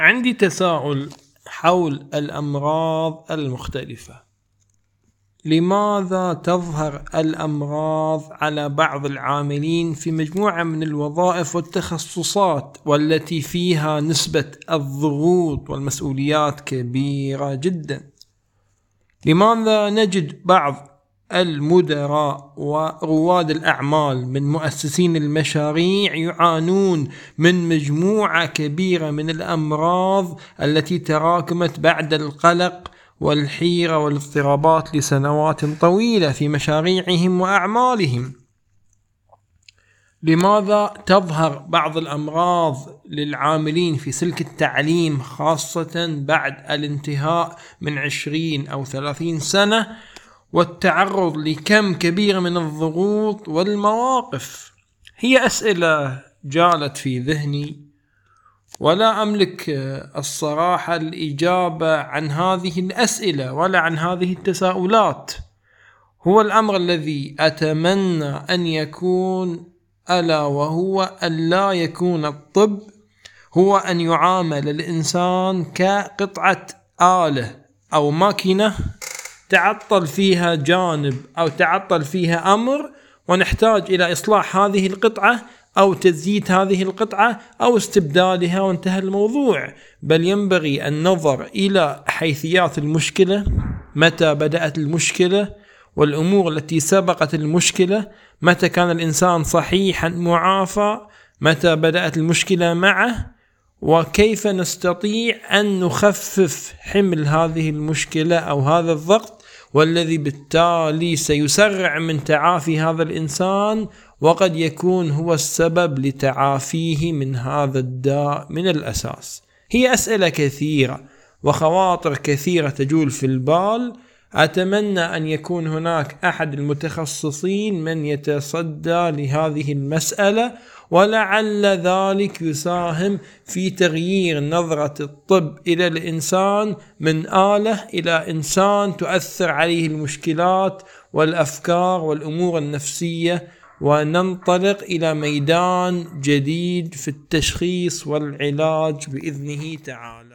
عندي تساؤل حول الأمراض المختلفة. لماذا تظهر الأمراض على بعض العاملين في مجموعة من الوظائف والتخصصات والتي فيها نسبة الضغوط والمسؤوليات كبيرة جدا؟ لماذا نجد بعض المدراء ورواد الأعمال من مؤسسين المشاريع يعانون من مجموعة كبيرة من الأمراض التي تراكمت بعد القلق والحيرة والاضطرابات لسنوات طويلة في مشاريعهم وأعمالهم. لماذا تظهر بعض الأمراض للعاملين في سلك التعليم خاصة بعد الانتهاء من عشرين أو ثلاثين سنة؟ والتعرض لكم كبير من الضغوط والمواقف. هي أسئلة جالت في ذهني ولا أملك الصراحه الإجابة عن هذه الأسئلة ولا عن هذه التساؤلات. هو الأمر الذي أتمنى أن يكون ألا وهو أن لا يكون الطب هو أن يعامل الإنسان كقطعة آلة أو ماكينة تعطل فيها جانب أو تعطل فيها أمر ونحتاج إلى إصلاح هذه القطعة أو تزييت هذه القطعة أو استبدالها وانتهى الموضوع. بل ينبغي النظر إلى حيثيات المشكلة متى بدأت المشكلة والأمور التي سبقت المشكلة متى كان الإنسان صحيحا معافى متى بدأت المشكلة معه وكيف نستطيع أن نخفف حمل هذه المشكلة أو هذا الضغط والذي بالتالي سيسرع من تعافي هذا الإنسان وقد يكون هو السبب لتعافيه من هذا الداء من الأساس. هي أسئلة كثيرة وخواطر كثيرة تجول في البال أتمنى أن يكون هناك أحد المتخصصين من يتصدى لهذه المسألة ولعل ذلك يساهم في تغيير نظرة الطب إلى الإنسان من آلة إلى إنسان تؤثر عليه المشكلات والأفكار والأمور النفسية. وننطلق إلى ميدان جديد في التشخيص والعلاج بإذنه تعالى.